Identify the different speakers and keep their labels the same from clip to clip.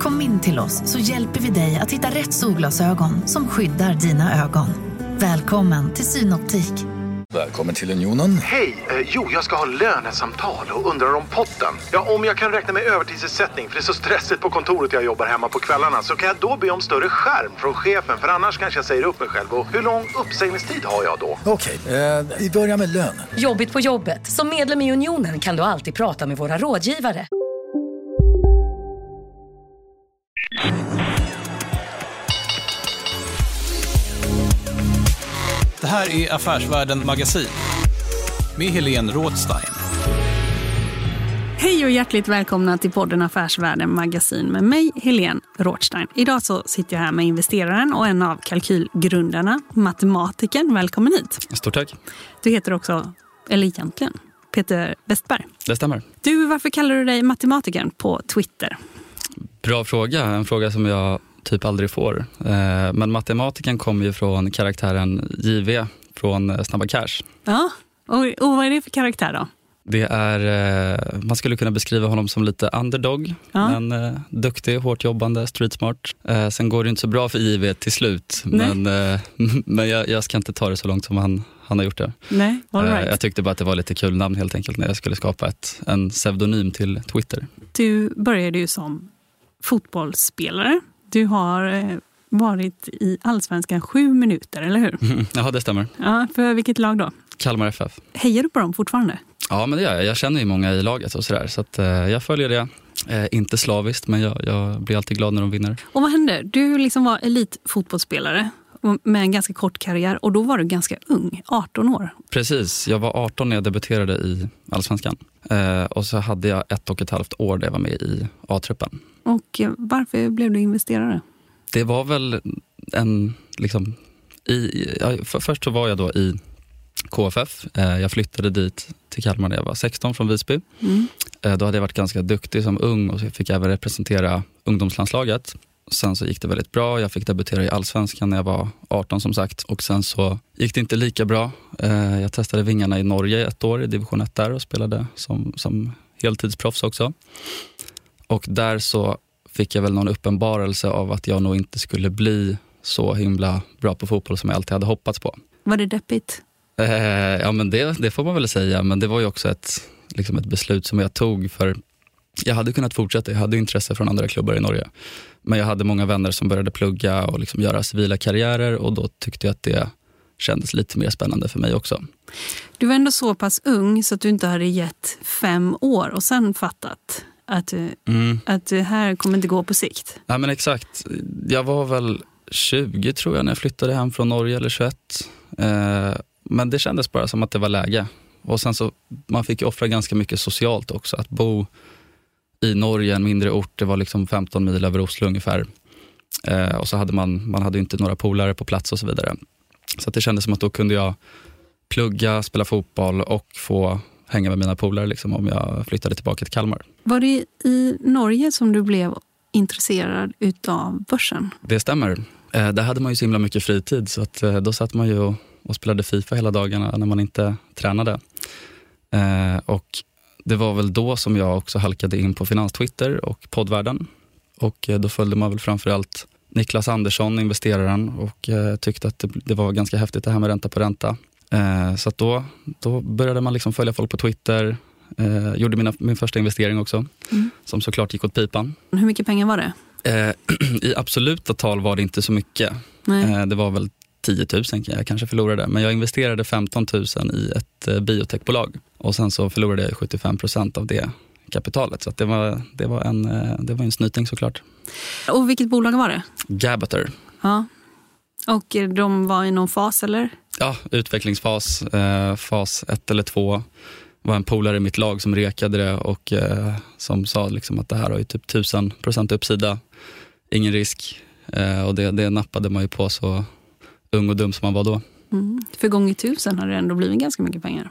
Speaker 1: Kom in till oss så hjälper vi dig att hitta rätt solglasögon som skyddar dina ögon. Välkommen till Synoptik.
Speaker 2: Välkommen till Unionen.
Speaker 3: Hej! Eh, jo, jag ska ha lönesamtal och undrar om potten. Ja, om jag kan räkna med övertidsersättning för det är så stressigt på kontoret jag jobbar hemma på kvällarna så kan jag då be om större skärm från chefen för annars kanske jag säger upp mig själv. Och hur lång uppsägningstid har jag då?
Speaker 2: Okej, eh, vi börjar med lön.
Speaker 4: Jobbigt på jobbet. Som medlem i Unionen kan du alltid prata med våra rådgivare.
Speaker 5: Det här är Affärsvärlden Magasin med Helene Rådstein.
Speaker 6: Hej och hjärtligt välkomna till podden Affärsvärlden Magasin med mig, Helene Rådstein. Idag så sitter jag här med investeraren och en av kalkylgrundarna, matematikern. Välkommen hit.
Speaker 7: Stort tack.
Speaker 6: Du heter också, eller egentligen, Peter Westberg.
Speaker 7: Det stämmer.
Speaker 6: Du, varför kallar du dig matematikern på Twitter?
Speaker 7: Bra fråga. En fråga som jag typ aldrig får. Eh, Men matematiken kommer ju från karaktären JV från eh, Snabba Cash.
Speaker 6: Ja, och, och vad är det för karaktär då?
Speaker 7: Det är, eh, man skulle kunna beskriva honom som lite underdog,
Speaker 6: Ja.
Speaker 7: men duktig, hårt jobbande, street smart. Sen går det inte så bra för JV till slut,
Speaker 6: Nej.
Speaker 7: men, men jag, jag ska inte ta det så långt som han, han har gjort det.
Speaker 6: Nej, all right.
Speaker 7: Jag tyckte bara att det var lite kul namn helt enkelt när jag skulle skapa ett, en pseudonym till Twitter.
Speaker 6: Du började ju som fotbollsspelare. Du har eh, varit i Allsvenskan sju minuter, eller hur?
Speaker 7: Jaha, det stämmer.
Speaker 6: Ja, för vilket lag då?
Speaker 7: Kalmar FF.
Speaker 6: Hejar du på dem fortfarande?
Speaker 7: Ja, men det gör jag. Jag känner ju många i laget och sådär. Så att, eh, jag följer det. Eh, inte slaviskt, men jag, jag blir alltid glad när de vinner.
Speaker 6: Och vad hände? Du liksom var elitfotbollsspelare med en ganska kort karriär och då var du ganska ung, 18 år.
Speaker 7: Precis, jag var 18 när jag debuterade i Allsvenskan. Eh, och så hade jag ett och ett halvt år där jag var med i A-truppen.
Speaker 6: Och eh, varför blev du investerare?
Speaker 7: Det var väl en, liksom, i, för, först så var jag då i KFF. Eh, jag flyttade dit till Kalmar när jag var 16 från Visby.
Speaker 6: Mm.
Speaker 7: Eh, Då hade jag varit ganska duktig som ung och så fick jag även representera ungdomslandslaget. Sen så gick det väldigt bra. Jag fick debutera i Allsvenskan när jag var 18 som sagt. Och sen så gick det inte lika bra. Eh, Jag testade vingarna i Norge ett år i division 1 där och spelade som, som heltidsproffs också. Och där så fick jag väl någon uppenbarelse av att jag nog inte skulle bli så himla bra på fotboll som jag alltid hade hoppats på.
Speaker 6: Var det deppigt?
Speaker 7: Eh, ja, men det, det får man väl säga, men det var ju också ett, liksom ett beslut som jag tog för jag hade kunnat fortsätta, jag hade intresse från andra klubbar i Norge. Men jag hade många vänner som började plugga och liksom göra civila karriärer och då tyckte jag att det kändes lite mer spännande för mig också.
Speaker 6: Du var ändå så pass ung så att du inte hade gett fem år och sen fattat att, du-
Speaker 7: Mm.
Speaker 6: att det här kommer inte gå på sikt.
Speaker 7: Ja, men exakt. Jag var väl 20 tror jag när jag flyttade hem från Norge, eller 21. Eh, men det kändes bara som att det var läge. Och sen så, man fick ju offra ganska mycket socialt också. Att bo i Norge, en mindre ort, det var liksom 15 mil över Oslo ungefär. Eh, och så hade man, man hade inte några polare på plats och så vidare. Så det kändes som att då kunde jag plugga, spela fotboll och få hänga med mina polare liksom, om jag flyttade tillbaka till Kalmar.
Speaker 6: Var det i Norge som du blev intresserad utav börsen?
Speaker 7: Det stämmer. Eh, där hade man ju så himla mycket fritid så att, eh, då satt man ju och, och spelade Fifa hela dagarna när man inte tränade. Eh, och det var väl då som jag också halkade in på finanstwitter och poddvärlden. Och eh, då följde man väl framförallt Niklas Andersson, investeraren, och eh, tyckte att det, det var ganska häftigt det här med ränta på ränta. Eh, så då, då började man liksom följa folk på Twitter, eh, gjorde mina, min första investering också,
Speaker 6: Mm.
Speaker 7: som såklart gick åt pipan.
Speaker 6: Hur mycket pengar var det?
Speaker 7: I absoluta tal var det inte så mycket. Det var väl 10 000 kan jag kanske förlorade. Men jag investerade 15 000 i ett biotechbolag. Och sen så förlorade jag 75 procent av det kapitalet. Så det, var, det, var en, eh, det var en snyting såklart.
Speaker 6: Och vilket bolag var det?
Speaker 7: Gabater.
Speaker 6: Ja. Och eh, de var i någon fas eller?
Speaker 7: Ja, utvecklingsfas, eh, fas 1 eller 2. var en polare i mitt lag som rekade det och eh, som sa liksom att det här har ju typ 1000 procent uppsida. Ingen risk. Eh, och det, det nappade man ju på så ung och dum som man var då.
Speaker 6: Mm. För gånger tusen har det ändå blivit ganska mycket pengar.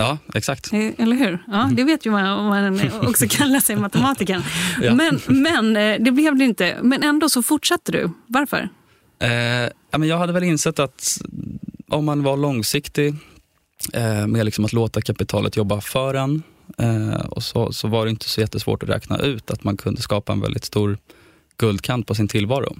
Speaker 7: Ja, exakt.
Speaker 6: Eh, Eller hur? Ja, det vet ju man om man också kallar sig matematiker.
Speaker 7: Ja.
Speaker 6: Men, men eh, det blev det inte. Men ändå så fortsatte du. Varför?
Speaker 7: Eh, ja, men jag hade väl insett att om man var långsiktig eh, med liksom att låta kapitalet jobba för en eh, och så, så var det inte så jättesvårt att räkna ut att man kunde skapa en väldigt stor guldkant på sin tillvaro.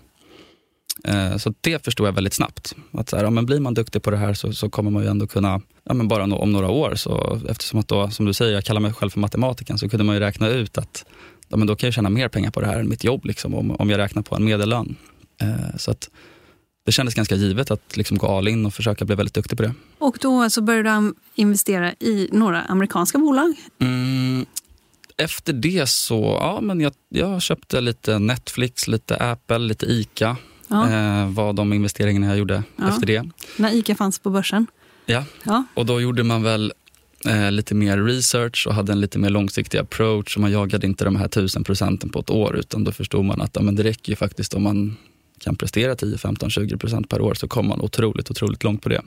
Speaker 7: Eh, så det förstod jag väldigt snabbt. Att så här, ja, men blir man duktig på det här så, så kommer man ju ändå kunna, ja, men bara no, om några år, så, eftersom att då, som du säger, jag kallar mig själv för matematiken, så kunde man ju räkna ut att ja, men då kan jag tjäna mer pengar på det här än mitt jobb, liksom, om, om jag räknar på en medellön. Eh, så att det kändes ganska givet att liksom gå all in och försöka bli väldigt duktig på det.
Speaker 6: Och då så började du investera i några amerikanska bolag.
Speaker 7: Mm, efter det så, ja men jag, jag köpte lite Netflix, lite Apple, lite ICA.
Speaker 6: Ja.
Speaker 7: Eh, var de investeringarna jag gjorde
Speaker 6: Ja.
Speaker 7: efter det.
Speaker 6: När ICA fanns på börsen.
Speaker 7: Ja.
Speaker 6: Ja.
Speaker 7: Och då gjorde man väl eh, lite mer research och hade en lite mer långsiktig approach. Och man jagade inte de här tusen procenten på ett år utan då förstod man att ja, men det räcker ju faktiskt om man kan prestera 10, 15, 20 procent per år så kommer man otroligt, otroligt långt på det.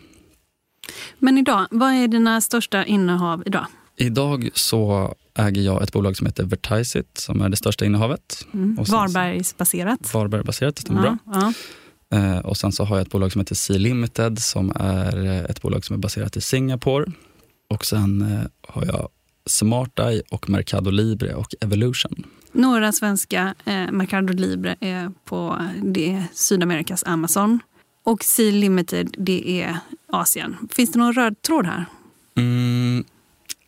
Speaker 6: Men idag, vad är dina största innehav idag?
Speaker 7: Idag så äger jag ett bolag som heter Vertiseit som är det största innehavet.
Speaker 6: Mm.
Speaker 7: Och sen-
Speaker 6: Varbergsbaserat.
Speaker 7: Varbergbaserat, det stämmer bra.
Speaker 6: Ja, ja.
Speaker 7: Eh, och sen så har jag ett bolag som heter Sea Limited som är eh, ett bolag som är baserat i Singapore. Och sen eh, har jag SmartEye och Mercado Libre och Evolution.
Speaker 6: Några svenska, eh, Mercado Libre är på det Sydamerikas Amazon. Och Sea Limited, det är Asien. Finns det någon röd tråd här?
Speaker 7: Mm,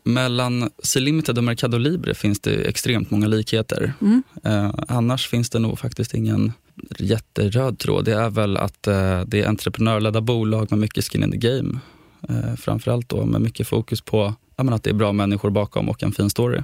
Speaker 7: mellan Sea Limited och Mercado Libre finns det extremt många likheter.
Speaker 6: Mm.
Speaker 7: Eh, annars finns det nog faktiskt ingen jätteröd tråd. Det är väl att eh, det är entreprenörledda bolag med mycket skin in the game. Eh, framförallt då med mycket fokus på ja, men att det är bra människor bakom och en fin story.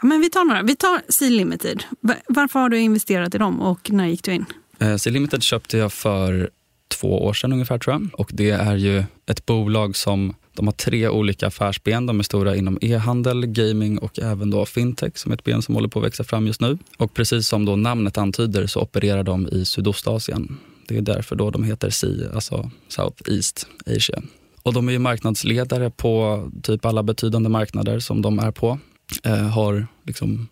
Speaker 6: Ja, men vi tar några. Vi tar Sea Limited. Va- Varför har du investerat i dem och när gick du in?
Speaker 7: Eh, Sea Limited köpte jag för två år sedan ungefär tror jag. Och det är ju ett bolag som de har tre olika affärsben. De är stora inom e-handel, gaming och även då fintech som är ett ben som håller på att växa fram just nu. Och precis som då namnet antyder så opererar de i Sydostasien. Det är därför då de heter SEA, alltså South East Asia. Och de är ju marknadsledare på typ alla betydande marknader som de är på. Eh, har liksom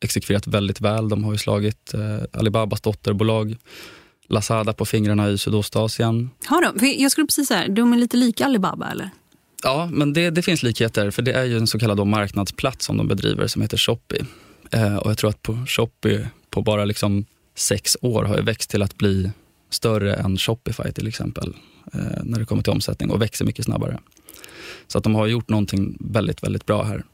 Speaker 7: exekverat väldigt väl. De har ju slagit eh, Alibabas dotterbolag Lazada på fingrarna i Sydostasien.
Speaker 6: Har de? För jag skulle precis säga, de är lite lika Alibaba eller?
Speaker 7: Ja, men det, det finns likheter. För det är ju en så kallad marknadsplats som de bedriver som heter Shopee. Eh, och jag tror att på Shopee på bara liksom sex år har växt till att bli större än Shopify till exempel. Eh, när det kommer till omsättning och växer mycket snabbare. Så att de har gjort någonting väldigt, väldigt bra här.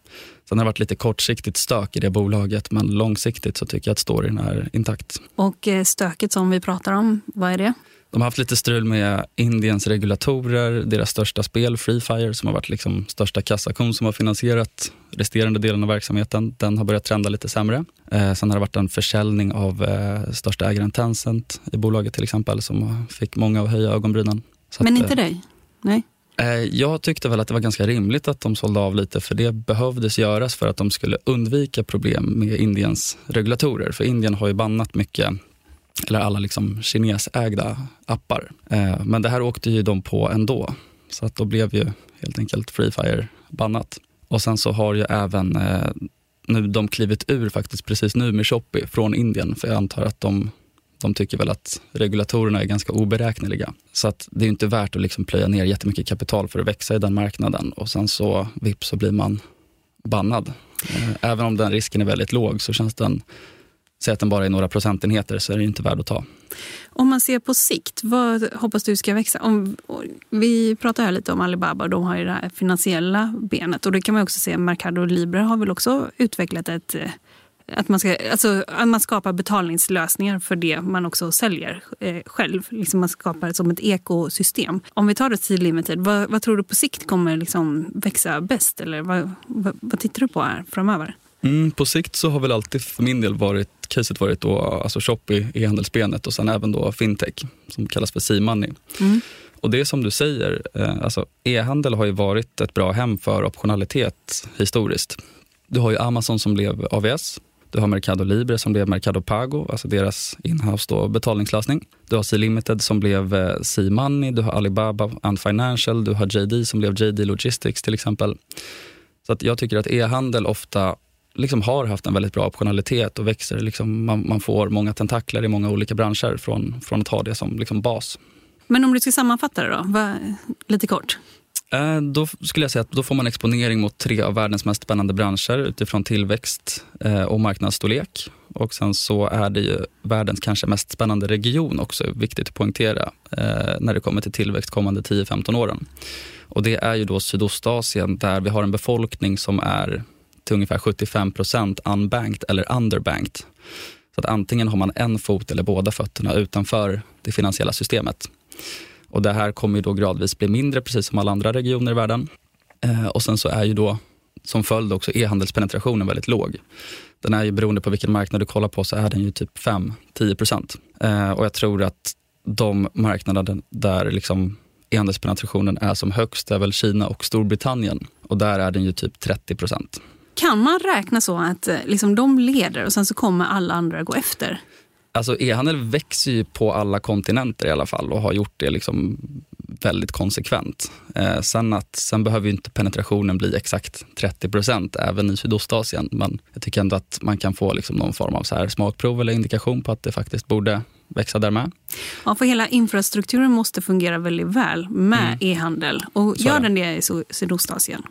Speaker 7: Sen har det varit lite kortsiktigt stök i det bolaget men långsiktigt så tycker jag att storyn är intakt.
Speaker 6: Och eh, stöket som vi pratar om, vad är det?
Speaker 7: De har haft lite strul med Indiens regulatorer, deras största spel, Free Fire, som har varit liksom största kassakon som har finansierat resterande delen av verksamheten. Den har börjat trenda lite sämre. Eh, sen har det varit en försäljning av eh, största ägaren Tencent i bolaget till exempel, som fick många att höja ögonbrynen. Så
Speaker 6: Men
Speaker 7: att,
Speaker 6: inte
Speaker 7: eh,
Speaker 6: dig? Nej.
Speaker 7: Eh, Jag tyckte väl att det var ganska rimligt att de sålde av lite för det behövdes göras för att de skulle undvika problem med Indiens regulatorer. För Indien har ju bannat mycket, eller alla liksom kinesägda appar. Eh, Men det här åkte ju de på ändå. Så att då blev ju helt enkelt Free Fire bannat. Och sen så har ju även eh, nu de klivit ur faktiskt precis nu med Shopee från Indien. För jag antar att de de tycker väl att regulatorerna är ganska oberäkneliga. Så att det är inte värt att liksom plöja ner jättemycket kapital för att växa i den marknaden och sen så vips så blir man bannad. Eh, Även om den risken är väldigt låg så känns den, säg att den bara är några procentenheter så är det inte värd att ta.
Speaker 6: Om man ser på sikt, vad hoppas du ska växa? Om, vi pratar här lite om Alibaba och de har ju det här finansiella benet. Och det kan man också se, Mercado Libre har väl också utvecklat ett eh, att man, ska, alltså, att man skapar betalningslösningar för det man också säljer eh, själv. Liksom man skapar det som ett ekosystem. Om vi tar det till Limited, vad, vad tror du på sikt kommer liksom växa bäst? Eller vad, vad, vad tittar du på här framöver?
Speaker 7: Mm, på sikt så har väl alltid för min del varit, caset varit då, alltså Shopee i handelsbenet och sen även då fintech som kallas för C-money.
Speaker 6: Mm.
Speaker 7: Och det är som du säger, eh, alltså e-handel har ju varit ett bra hem för optionalitet historiskt. Du har ju Amazon som blev AVS Du har Mercado Libre som blev Mercado Pago, alltså deras inhouse betalningslösning. Du har C-Limited som blev eh, C-Money, du har Alibaba and Financial, du har JD som blev JD Logistics till exempel. Så att jag tycker att e-handel ofta liksom har haft en väldigt bra optionalitet och växer. Liksom man, man, får många tentakler i många olika branscher från, från att ha det som liksom bas.
Speaker 6: Men om du ska sammanfatta det då, vad, lite kort?
Speaker 7: Eh, då skulle jag säga att då får man exponering mot tre av världens mest spännande branscher utifrån tillväxt eh, och marknadsstorlek. Och sen så är det ju världens kanske mest spännande region också, viktigt att poängtera, eh, när det kommer till tillväxt kommande 10-15 åren. Och det är ju då Sydostasien där vi har en befolkning som är till ungefär 75 procent unbanked eller underbanked. Så att antingen har man en fot eller båda fötterna utanför det finansiella systemet. Och det här kommer ju då gradvis bli mindre, precis som alla andra regioner i världen. Eh, och sen så är ju då som följd också e-handelspenetrationen väldigt låg. Den är ju beroende på vilken marknad du kollar på så är den ju typ 5-10 procent. Eh, och jag tror att de marknader där liksom e-handelspenetrationen är som högst är väl Kina och Storbritannien. Och där är den ju typ 30 procent.
Speaker 6: Kan man räkna så att eh, liksom, de leder och sen så kommer alla andra gå efter?
Speaker 7: Alltså e-handel växer ju på alla kontinenter i alla fall och har gjort det liksom väldigt konsekvent. Eh, sen, att, sen behöver ju inte penetrationen bli exakt 30 procent även i Sydostasien. Men jag tycker ändå att man kan få liksom någon form av så här smakprov eller indikation på att det faktiskt borde växa där med.
Speaker 6: Ja, för hela infrastrukturen måste fungera väldigt väl med mm. e-handel. Och gör den det i Sydostasien?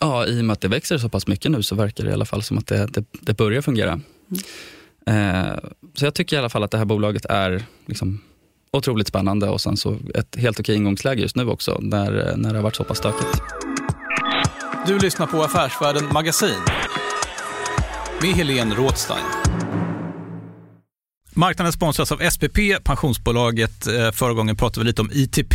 Speaker 7: Ja, i och med att det växer så pass mycket nu så verkar det i alla fall som att det, det, det börjar fungera. Mm. Eh, så jag tycker i alla fall att det här bolaget är liksom otroligt spännande och sen så ett helt okej ingångsläge just nu också när, när det har varit så pass stökigt.
Speaker 5: Du lyssnar på Affärsvärlden Magasin med Helene Rådstein. Marknaden sponsras av SPP, pensionsbolaget. Eh, förra gången pratade vi lite om ITP.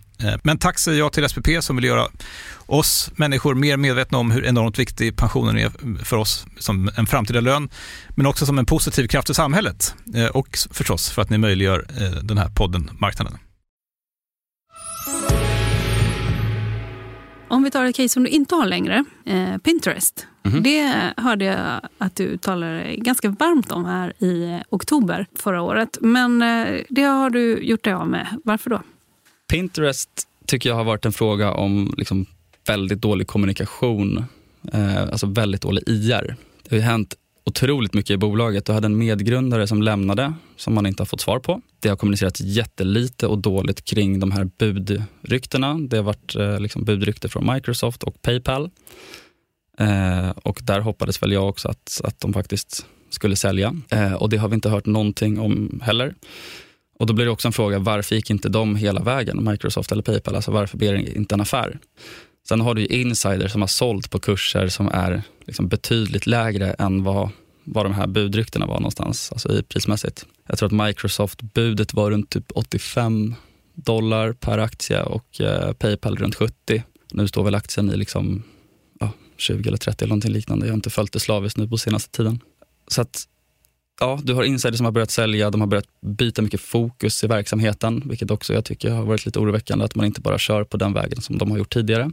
Speaker 5: men tack säger jag till SPP som vill göra oss människor mer medvetna om hur enormt viktig pensionen är för oss som en framtida lön, men också som en positiv kraft i samhället eh, och förstås för att ni möjliggör eh, den här podden Marknaden.
Speaker 6: Om vi tar ett case som du inte har längre, eh, Pinterest. Mm -hmm. Det hörde jag att du talade ganska varmt om här i oktober förra året. Men eh, det har du gjort dig av med. Varför då?
Speaker 7: Pinterest tycker jag har varit en fråga om liksom väldigt dålig kommunikation, eh, alltså väldigt dålig IR. Det har ju hänt otroligt mycket i bolaget. Du hade en medgrundare som lämnade, som man inte har fått svar på. Det har kommunicerats jättelite och dåligt kring de här budryktena. Det har varit eh, liksom budrykte från Microsoft och Paypal. Eh, och där hoppades väl jag också att, att de faktiskt skulle sälja. Eh, och det har vi inte hört någonting om heller. Och då blir det också en fråga, varför gick inte de hela vägen, Microsoft eller Paypal? Alltså varför blir det inte en affär? Sen har du insiders som har sålt på kurser som är liksom betydligt lägre än vad, vad de här budryktena var någonstans, alltså i prismässigt. Jag tror att Microsoft-budet var runt typ 85 dollar per aktie och eh, Paypal runt 70. Nu står väl aktien i liksom, ja, 20 eller 30 eller någonting liknande. Jag har inte följt det slaviskt nu på senaste tiden. Så att, ja, du har insiders som har börjat sälja, de har börjat byta mycket fokus i verksamheten, vilket också jag tycker har varit lite oroväckande, att man inte bara kör på den vägen som de har gjort tidigare.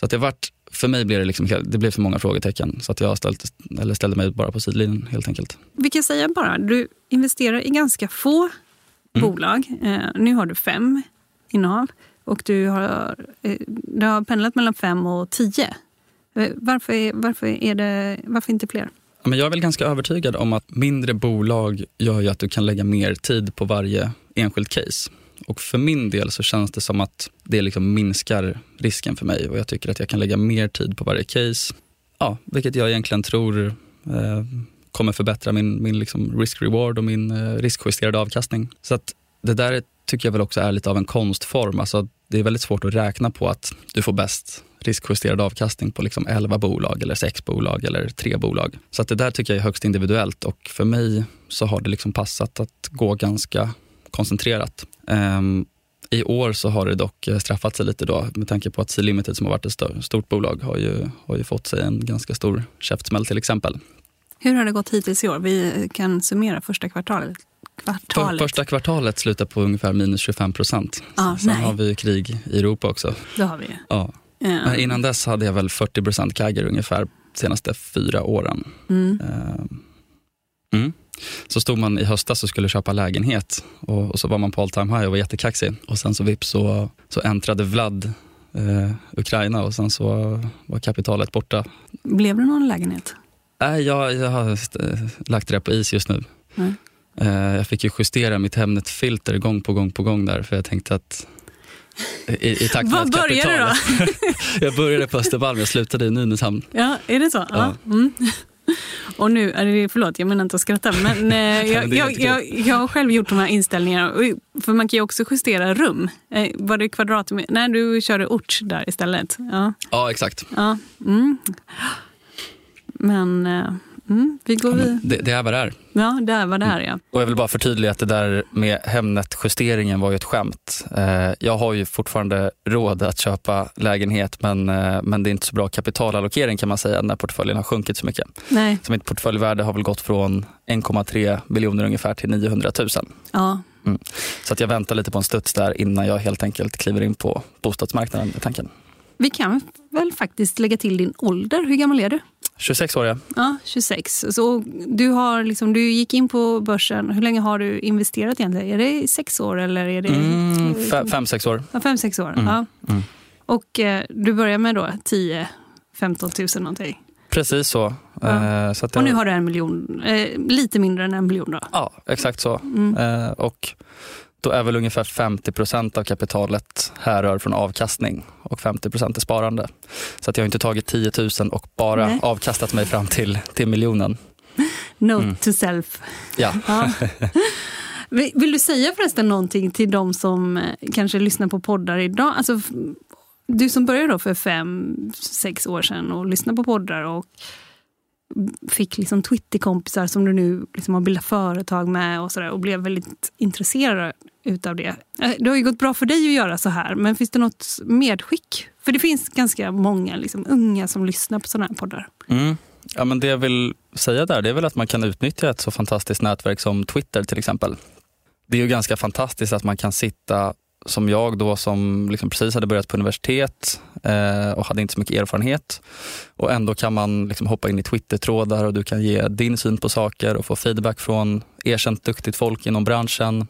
Speaker 7: Så att det varit, för mig blir det, liksom, det blev för många frågetecken, så att jag ställt, eller ställde mig bara på sidlinjen helt enkelt.
Speaker 6: Vi kan säga bara, du investerar i ganska få mm. bolag. Eh, nu har du fem innehav och du har, eh, du har pendlat mellan fem och tio. Eh, varför, varför, är det, varför inte fler?
Speaker 7: Men jag är väl ganska övertygad om att mindre bolag gör ju att du kan lägga mer tid på varje enskilt case. Och för min del så känns det som att det liksom minskar risken för mig och jag tycker att jag kan lägga mer tid på varje case. Ja, vilket jag egentligen tror eh, kommer förbättra min, min liksom risk-reward och min eh, riskjusterade avkastning. Så att det där tycker jag väl också är lite av en konstform. Alltså, det är väldigt svårt att räkna på att du får bäst riskjusterad avkastning på liksom 11 bolag, eller 6 bolag eller 3 bolag. Så att det där tycker jag är högst individuellt och för mig så har det liksom passat att gå ganska koncentrerat. Um, I år så har det dock straffat sig lite då med tanke på att C-Limited som har varit ett stort bolag har ju, har ju fått sig en ganska stor käftsmäll till exempel.
Speaker 6: Hur har det gått hittills i år? Vi kan summera första kvartalet.
Speaker 7: kvartalet. För, första kvartalet slutar på ungefär minus 25 procent.
Speaker 6: Ah,
Speaker 7: Sen nej. har vi krig i Europa också.
Speaker 6: Det har vi
Speaker 7: ja. Men innan dess hade jag väl 40 procent kagger ungefär de senaste fyra åren. Mm. Uh, mm. Så stod man i höstas och skulle köpa lägenhet och, och så var man på all time high och var jättekaxig. Och sen så vips så, så äntrade Vlad eh, Ukraina och sen så var kapitalet borta.
Speaker 6: Blev det någon lägenhet?
Speaker 7: Nej, jag, jag har lagt det på is just nu. Mm. Jag fick ju justera mitt Hemnet-filter gång på gång på gång där för jag tänkte att i, i takt
Speaker 6: Var började du då?
Speaker 7: jag började på Östermalm, jag slutade i Nynäshamn.
Speaker 6: Ja, är det så? Ja. ja. Mm. Och nu, förlåt jag menar inte att skratta, men eh, jag, jag, jag, jag, har själv gjort de här inställningarna. För man kan ju också justera rum. Eh, var det kvadratmeter? Nej, du körde ort där istället. Ja,
Speaker 7: ja exakt.
Speaker 6: Ja. Mm. Men eh, mm, vi går ja,
Speaker 7: det, det, är vad det är.
Speaker 6: Ja, det är vad det är. Ja.
Speaker 7: Och jag vill bara förtydliga att det där med Hemnet-justeringen var ju ett skämt. Eh, jag har ju fortfarande råd att köpa lägenhet men, eh, men det är inte så bra kapitalallokering kan man säga när portföljen har sjunkit så mycket.
Speaker 6: Nej.
Speaker 7: Så mitt portföljvärde har väl gått från 1,3 miljoner ungefär till 900 000.
Speaker 6: Ja.
Speaker 7: Mm. Så att jag väntar lite på en studs där innan jag helt enkelt kliver in på bostadsmarknaden tanken.
Speaker 6: Vi kan väl faktiskt lägga till din ålder. Hur gammal är du?
Speaker 7: 26 år, ja.
Speaker 6: Ja, 26. Så du, har liksom, du gick in på börsen. Hur länge har du investerat egentligen? Är det sex år eller är det...
Speaker 7: Mm, fem, fem, sex år.
Speaker 6: Ja, fem, sex år. Mm. Ja. Mm. Och eh, du börjar med då 10 15 000 någonting?
Speaker 7: Precis så.
Speaker 6: Ja. Eh, så och nu har du en miljon, eh, lite mindre än en miljon då?
Speaker 7: Ja, exakt så. Mm. Eh, och då är väl ungefär 50 procent av kapitalet härrör från avkastning och 50 procent är sparande. Så att jag har inte tagit 10 000 och bara Nej. avkastat mig fram till, till miljonen.
Speaker 6: Note mm. to self.
Speaker 7: Ja. ja.
Speaker 6: Vill du säga förresten någonting till de som eh, kanske lyssnar på poddar idag? Alltså, du som började då för fem, sex år sedan och lyssnade på poddar och fick liksom Twitterkompisar som du nu liksom har bildat företag med och, så där, och blev väldigt intresserad utav det. Eh, det har ju gått bra för dig att göra så här, men finns det något medskick? För det finns ganska många liksom, unga som lyssnar på sådana här poddar.
Speaker 7: Mm. Ja, men det jag vill säga där det är väl att man kan utnyttja ett så fantastiskt nätverk som Twitter till exempel. Det är ju ganska fantastiskt att man kan sitta som jag då som liksom precis hade börjat på universitet eh, och hade inte så mycket erfarenhet. Och ändå kan man liksom hoppa in i Twitter-trådar och du kan ge din syn på saker och få feedback från erkänt duktigt folk inom branschen.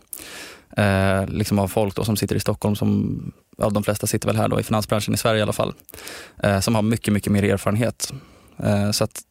Speaker 7: Eh, liksom av folk då som sitter i Stockholm, som, ja, de flesta sitter väl här då i finansbranschen i Sverige i alla fall, eh, som har mycket, mycket mer erfarenhet. Eh, så att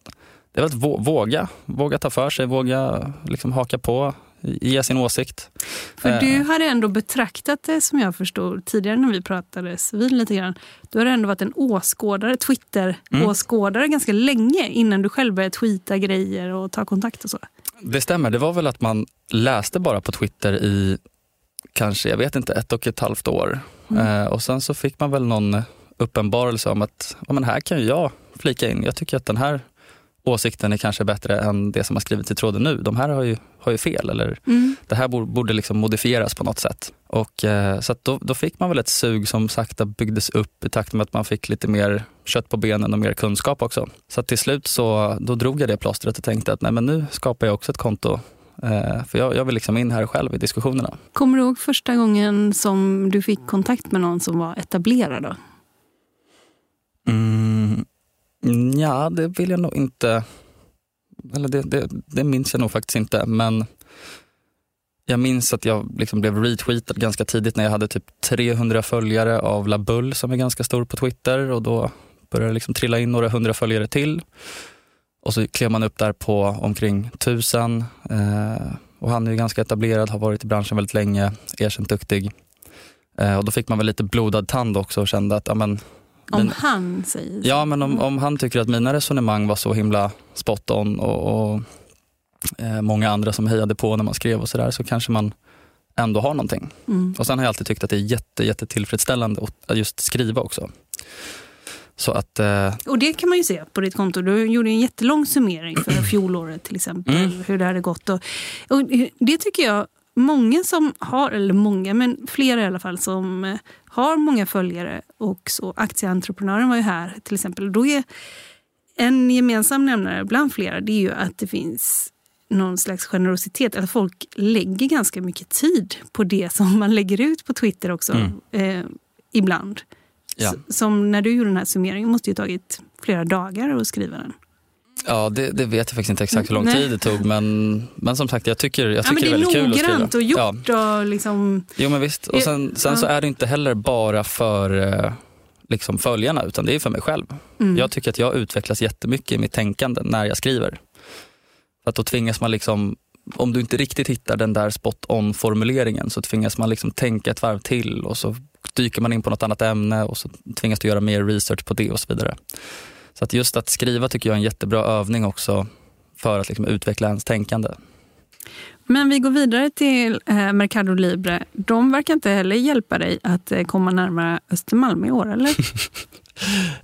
Speaker 7: det är väl att våga, våga ta för sig, våga liksom haka på, ge sin åsikt.
Speaker 6: För du eh. hade ändå betraktat det som jag förstod tidigare när vi pratades vid lite grann. Du har ändå varit en åskådare, Twitter-åskådare mm. ganska länge innan du själv började tweeta grejer och ta kontakt och så.
Speaker 7: Det stämmer. Det var väl att man läste bara på Twitter i kanske, jag vet inte, ett och ett halvt år. Mm. Eh, och sen så fick man väl någon uppenbarelse om att ja, men här kan jag flika in. Jag tycker att den här åsikten är kanske bättre än det som har skrivits i tråden nu. De här har ju, har ju fel eller mm. det här borde liksom modifieras på något sätt. Och, eh, så då, då, fick man väl ett sug som sakta byggdes upp i takt med att man fick lite mer kött på benen och mer kunskap också. Så till slut så då drog jag det plåstret och tänkte att nej, men nu skapar jag också ett konto för jag, jag vill liksom in här själv i diskussionerna.
Speaker 6: Kommer du ihåg första gången som du fick kontakt med någon som var etablerad? Då?
Speaker 7: Mm, ja, det vill jag nog inte... Eller det, det, det minns jag nog faktiskt inte. Men jag minns att jag liksom blev retweetad ganska tidigt när jag hade typ 300 följare av Labull som är ganska stor på Twitter. Och Då började det liksom trilla in några hundra följare till. Och så klev man upp där på omkring tusen. Eh, och han är ju ganska etablerad, har varit i branschen väldigt länge, erkänt duktig. Eh, och då fick man väl lite blodad tand också och kände att ja, men,
Speaker 6: om men, han säger
Speaker 7: så. Ja, men om, om han tycker att mina resonemang var så himla spot on och, och eh, många andra som hejade på när man skrev och sådär så kanske man ändå har någonting. Mm. Och sen har jag alltid tyckt att det är jätte, jätte tillfredsställande att just skriva också. Så att, eh...
Speaker 6: Och det kan man ju se på ditt konto. Du gjorde en jättelång summering för fjolåret till exempel. Mm. Hur det hade gått. Och, och det tycker jag många som har, eller många, men flera i alla fall som eh, har många följare och så aktieentreprenören var ju här till exempel. Då är en gemensam nämnare bland flera det är ju att det finns någon slags generositet. Att folk lägger ganska mycket tid på det som man lägger ut på Twitter också. Mm. Eh, ibland. Ja. Som när du gjorde den här summeringen måste ju tagit flera dagar att skriva den.
Speaker 7: Ja, det, det, vet jag faktiskt inte exakt hur lång Nej. tid det tog. Men, men som sagt, jag tycker, jag tycker ja, det är väldigt kul att skriva. Det är
Speaker 6: noggrant och gjort. Ja. Och liksom...
Speaker 7: Jo, men visst. Och sen, sen så är det inte heller bara för eh, liksom följarna, utan det är för mig själv. Mm. Jag tycker att jag utvecklas jättemycket i mitt tänkande när jag skriver. Att då tvingas man liksom om du inte riktigt hittar den där spot on formuleringen så tvingas man liksom tänka ett varv till och så dyker man in på något annat ämne och så tvingas du göra mer research på det och så vidare. Så att just att skriva tycker jag är en jättebra övning också för att liksom utveckla ens tänkande.
Speaker 6: Men vi går vidare till eh, Mercado Libre. De verkar inte heller hjälpa dig att eh, komma närmare Östermalm i år, eller?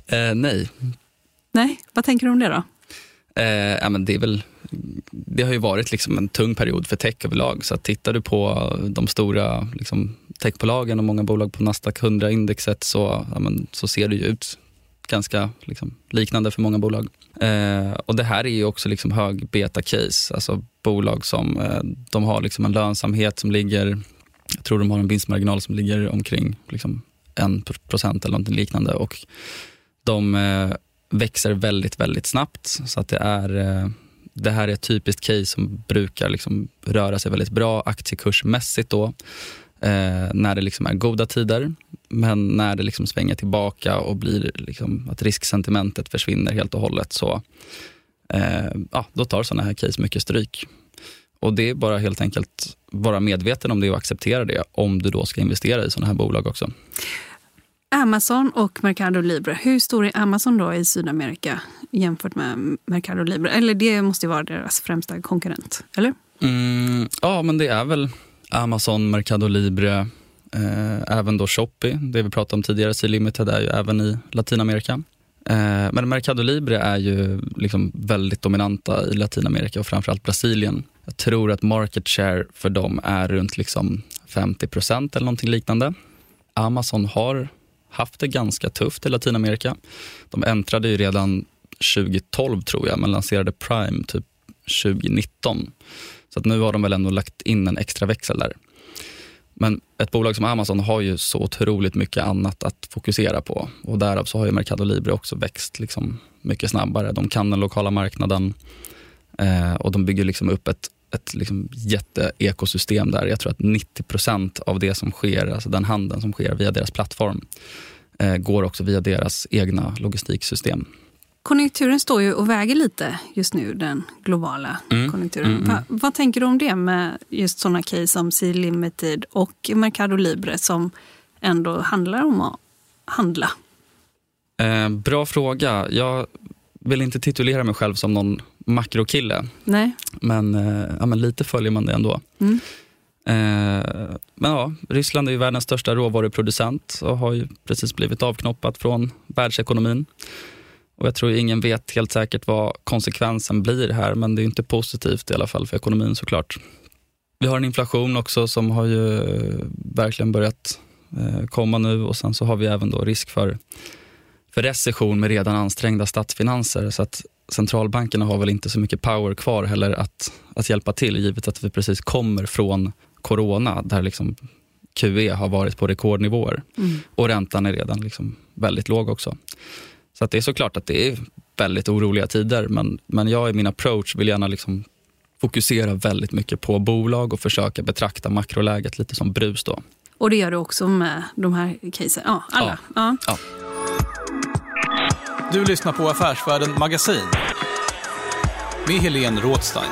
Speaker 7: eh, nej.
Speaker 6: Nej, vad tänker du om det då?
Speaker 7: Eh, ja, men det, är väl, det har ju varit liksom en tung period för tech överlag. Så tittar du på de stora liksom, techbolagen och många bolag på Nasdaq 100-indexet så, ja, men, så ser det ju ut ganska liksom, liknande för många bolag. Eh, och Det här är ju också liksom hög beta-case. Alltså bolag som eh, de har liksom en lönsamhet som ligger, jag tror de har en vinstmarginal som ligger omkring liksom, 1% eller något liknande. Och de eh, växer väldigt, väldigt snabbt. Så att det är eh, det här är ett typiskt case som brukar liksom röra sig väldigt bra aktiekursmässigt då, eh, när det liksom är goda tider. Men när det liksom svänger tillbaka och blir liksom att risksentimentet försvinner helt och hållet så eh, ja, då tar sådana här case mycket stryk. Och Det är bara helt enkelt vara medveten om det och acceptera det om du då ska investera i sådana här bolag också.
Speaker 6: Amazon och Mercado Libre. Hur stor är Amazon då i Sydamerika jämfört med Mercado Libre? Eller det måste ju vara deras främsta konkurrent, eller?
Speaker 7: Mm, ja, men det är väl Amazon, Mercado Libre, eh, även då Shopee. Det vi pratade om tidigare, C-Limited är ju även i Latinamerika. Eh, men Mercado Libre är ju liksom väldigt dominanta i Latinamerika och framförallt Brasilien. Jag tror att market share för dem är runt liksom 50% eller någonting liknande. Amazon har haft det ganska tufft i Latinamerika. De äntrade ju redan 2012 tror jag, men lanserade Prime typ 2019. Så att nu har de väl ändå lagt in en extra växel där. Men ett bolag som Amazon har ju så otroligt mycket annat att fokusera på och därav så har ju Mercado Libre också växt liksom mycket snabbare. De kan den lokala marknaden eh, och de bygger liksom upp ett, ett liksom jätteekosystem där. Jag tror att 90% av det som sker, alltså den handeln som sker via deras plattform, eh, går också via deras egna logistiksystem.
Speaker 6: Konjunkturen står ju och väger lite just nu, den globala mm. konjunkturen. Mm, mm. Va, vad tänker du om det med just sådana case som C-Limited och Mercado Libre som ändå handlar om att handla?
Speaker 7: Eh, bra fråga. Jag vill inte titulera mig själv som någon makrokille,
Speaker 6: Nej.
Speaker 7: men, eh, ja, men lite följer man det ändå.
Speaker 6: Mm.
Speaker 7: Eh, men ja, Ryssland är ju världens största råvaruproducent och har ju precis blivit avknoppat från världsekonomin. Och jag tror ingen vet helt säkert vad konsekvensen blir här, men det är inte positivt i alla fall för ekonomin såklart. Vi har en inflation också som har ju verkligen börjat eh, komma nu och sen så har vi även då risk för, för recession med redan ansträngda statsfinanser. Så att centralbankerna har väl inte så mycket power kvar heller att, att hjälpa till givet att vi precis kommer från corona där liksom QE har varit på rekordnivåer
Speaker 6: Mm.
Speaker 7: och räntan är redan liksom väldigt låg också. Så att det är såklart att det är väldigt oroliga tider men, men jag i min approach vill gärna liksom fokusera väldigt mycket på bolag och försöka betrakta makroläget lite som brus. Då.
Speaker 6: Och det gör du också med de här casen? Ja, alla? Ja.
Speaker 7: Ja.
Speaker 5: Du lyssnar på Affärsvärlden Magasin med Helene Rådstein.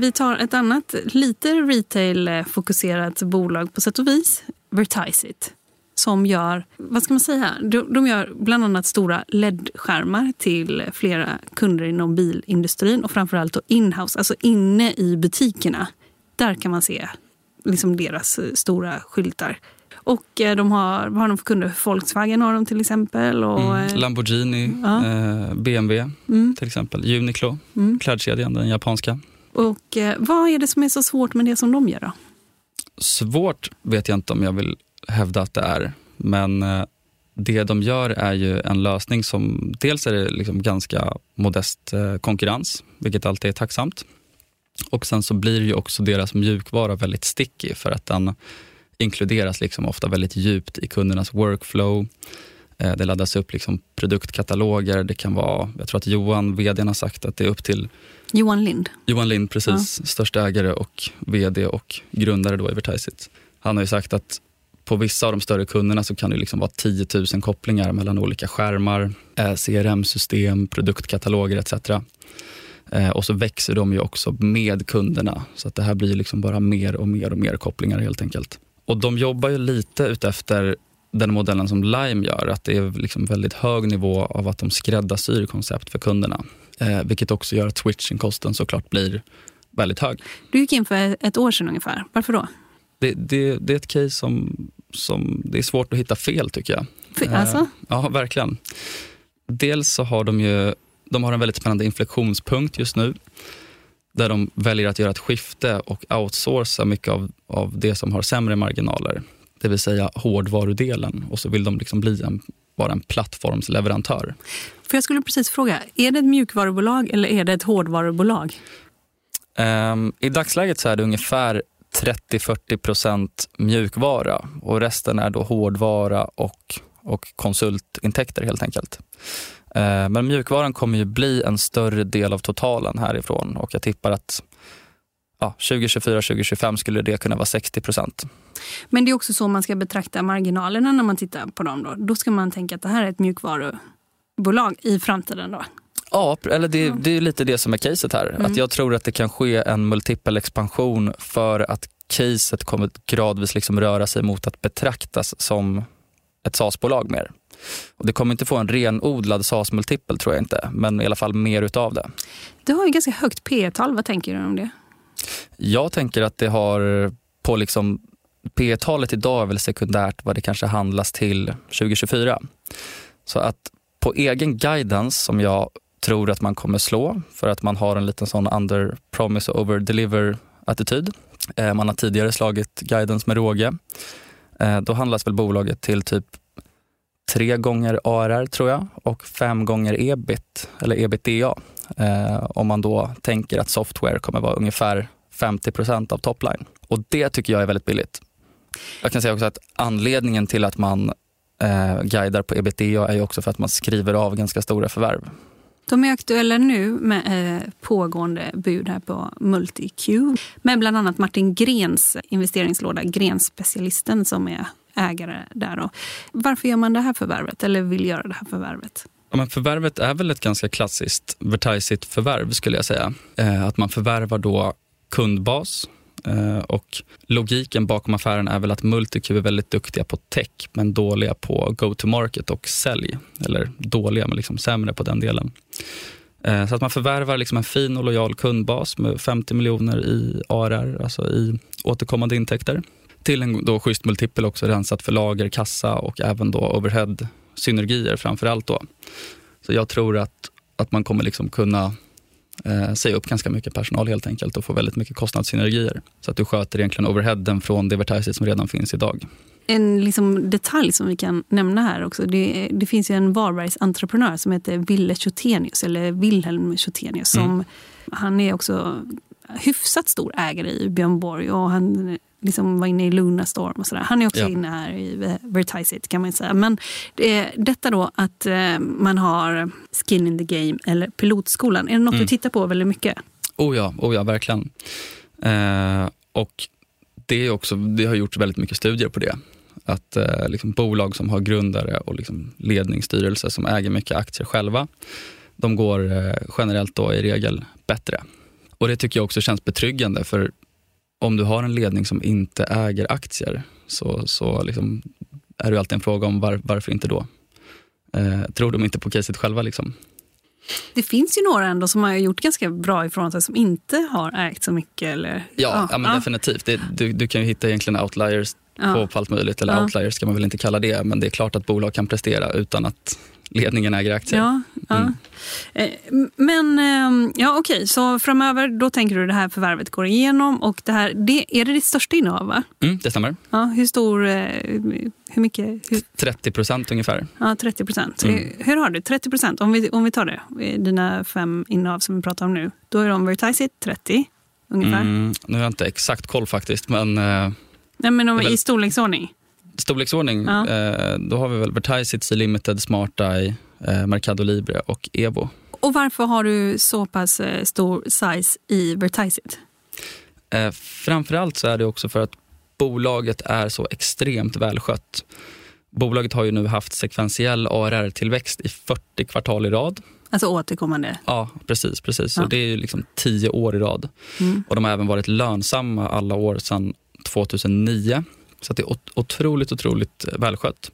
Speaker 6: Vi tar ett annat lite retail-fokuserat bolag på sätt och vis, Vertiseit, som gör, vad ska man säga, de, de gör bland annat stora LED-skärmar till flera kunder inom bilindustrin och framförallt då inhouse, alltså inne i butikerna. Där kan man se liksom deras eh, stora skyltar. Och eh, de har, vad har de för kunder? Volkswagen har de till exempel. Och,
Speaker 7: Mm.
Speaker 6: eh,
Speaker 7: Lamborghini,
Speaker 6: Ja.
Speaker 7: eh, BMW
Speaker 6: mm,
Speaker 7: till exempel, Uniqlo,
Speaker 6: mm.
Speaker 7: klädkedjan, den japanska.
Speaker 6: Och eh, vad är det som är så svårt med det som de gör då?
Speaker 7: Svårt vet jag inte om jag vill hävda att det är, men eh, det de gör är ju en lösning som dels är det liksom ganska modest eh, konkurrens, vilket alltid är tacksamt. Och sen så blir ju också deras mjukvara väldigt sticky för att den inkluderas liksom ofta väldigt djupt i kundernas workflow. Det laddas upp liksom produktkataloger, det kan vara, jag tror att Johan, vdn har sagt att det är upp till
Speaker 6: Johan Lind.
Speaker 7: Johan Lind, precis, största ägare och vd och grundare då i Vertiseit. Han har ju sagt att på vissa av de större kunderna så kan det liksom vara 10 000 kopplingar mellan olika skärmar, eh, CRM-system, produktkataloger etc. Eh, och så växer de ju också med kunderna så att det här blir liksom bara mer och mer och mer kopplingar helt enkelt. Och de jobbar ju lite utefter den modellen som Lime gör, att det är liksom väldigt hög nivå av att de skräddarsyr koncept för kunderna. Eh, vilket också gör att switchingkosten såklart blir väldigt hög.
Speaker 6: Du gick in för ett år sedan ungefär. Varför då?
Speaker 7: Det, det, det är ett case som, som det är svårt att hitta fel tycker jag.
Speaker 6: För,
Speaker 7: Eh,
Speaker 6: alltså?
Speaker 7: Ja, verkligen. Dels så har de ju de har en väldigt spännande inflektionspunkt just nu där de väljer att göra ett skifte och outsourca mycket av, av det som har sämre marginaler. Det vill säga hårdvarudelen och så vill de liksom bli en, vara en plattformsleverantör.
Speaker 6: För jag skulle precis fråga, är det ett mjukvarubolag eller är det ett hårdvarubolag?
Speaker 7: Ehm, I dagsläget så är det ungefär 30-40% mjukvara och resten är då hårdvara och, och konsultintäkter helt enkelt. Ehm, men mjukvaran kommer ju bli en större del av totalen härifrån och jag tippar att ja, 2024-2025 skulle det kunna vara 60
Speaker 6: Men det är också så man ska betrakta marginalerna när man tittar på dem. Då, då ska man tänka att det här är ett mjukvarubolag i framtiden. Då.
Speaker 7: Ja, eller det, det är lite det som är caset här.
Speaker 6: Mm.
Speaker 7: Att jag tror att det kan ske en multipel expansion för att caset kommer gradvis liksom röra sig mot att betraktas som ett SAS-bolag mer. Och det kommer inte få en renodlad SAS-multipel tror jag inte, men i alla fall mer utav det.
Speaker 6: Det har ju ganska högt P tal Vad tänker du om det?
Speaker 7: Jag tänker att det har på liksom P talet idag är väl sekundärt vad det kanske handlas till 2024. Så att på egen guidance som jag tror att man kommer slå för att man har en liten sån under promise och over deliver attityd. Eh, man har tidigare slagit guidance med råge. Eh, då handlas väl bolaget till typ tre gånger ARR tror jag och fem gånger ebit eller ebitda. Eh, om man då tänker att software kommer vara ungefär 50% av topline. Och det tycker jag är väldigt billigt. Jag kan säga också att anledningen till att man eh, guidar på ebitda är ju också för att man skriver av ganska stora förvärv.
Speaker 6: De är aktuella nu med eh, pågående bud här på MultiQ med bland annat Martin Grens investeringslåda, Grenspecialisten som är ägare där. Då. Varför gör man det här förvärvet eller vill göra det här förvärvet?
Speaker 7: Ja, men förvärvet är väl ett ganska klassiskt Vertiseit-förvärv skulle jag säga. Eh, att man förvärvar då kundbas Eh, och logiken bakom affären är väl att MultiQ är väldigt duktiga på tech men dåliga på go-to-market och sälj. Eller dåliga, men liksom sämre på den delen. Eh, så att man förvärvar liksom en fin och lojal kundbas med 50 miljoner i ARR, alltså i återkommande intäkter. Till en då schysst multipel också rensat för lager, kassa och även då overhead-synergier framför allt. Då. Så jag tror att, att man kommer liksom kunna eh, säga upp ganska mycket personal helt enkelt och få väldigt mycket kostnadssynergier. Så att du sköter egentligen overheaden från det Vertiseit som redan finns idag.
Speaker 6: En liksom detalj som vi kan nämna här också. Det, det finns ju en Varbergs entreprenör som heter Ville Chotenius, eller Wilhelm Chotenius. Som,
Speaker 7: Mm.
Speaker 6: Han är också hyfsat stor ägare i Björn Borg och han liksom var inne i Lunarstorm och sådär. Han är också
Speaker 7: Ja.
Speaker 6: inne här i Vertiseit kan man säga. Men det, detta då att eh, man har skin in the game eller pilotskolan. Är det något
Speaker 7: Mm.
Speaker 6: du tittar på väldigt mycket?
Speaker 7: Oh ja, oh ja verkligen. Eh, och det, är också, det har gjorts väldigt mycket studier på det. Att eh, liksom bolag som har grundare och liksom ledningsstyrelse som äger mycket aktier själva, de går eh, generellt då i regel bättre. Och det tycker jag också känns betryggande för om du har en ledning som inte äger aktier så, så liksom är det alltid en fråga om var, varför inte då? Eh, tror de inte på caset själva? Liksom?
Speaker 6: Det finns ju några ändå som har gjort ganska bra ifrån sig som inte har ägt så mycket. Eller,
Speaker 7: Ja, ja, men definitivt. Det, du, du kan ju hitta egentligen outliers
Speaker 6: Ja.
Speaker 7: på, på allt möjligt. Eller outliers ska man väl inte kalla det, men det är klart att bolag kan prestera utan att ledningen äger aktier.
Speaker 6: Ja, ja.
Speaker 7: Mm.
Speaker 6: Eh, Men eh, ja, okej, så framöver då tänker du det här förvärvet går igenom och det här, det, är det ditt största innehav? Va?
Speaker 7: Mm, det stämmer.
Speaker 6: Ja, hur stor, eh, hur mycket? Hur,
Speaker 7: 30 procent ungefär.
Speaker 6: ja, 30 procent.
Speaker 7: Mm.
Speaker 6: Eh, Hur har du 30 procent? Om vi, om vi tar det, dina fem innehav som vi pratar om nu. Då är de Vertiseit 30 ungefär.
Speaker 7: Mm, nu har jag inte exakt koll faktiskt, men
Speaker 6: Nej, men om,
Speaker 7: väl-
Speaker 6: i storleksordning.
Speaker 7: Storleksordning,
Speaker 6: Ja.
Speaker 7: eh, då har vi väl Vertiseit, C Limited, Smart Eye, eh, Mercado Libre och Evo.
Speaker 6: Och varför har du så pass eh, stor size i Vertiseit?
Speaker 7: Eh, framförallt så är det också för att bolaget är så extremt välskött. Bolaget har ju nu haft sekventiell ARR-tillväxt i 40 kvartal i rad.
Speaker 6: Alltså återkommande.
Speaker 7: Ja, precis. precis.
Speaker 6: Ja.
Speaker 7: Och det är ju liksom 10 år i rad.
Speaker 6: Mm.
Speaker 7: Och de har även varit lönsamma alla år sedan 2009. Så det är ot- otroligt, otroligt eh, välskött.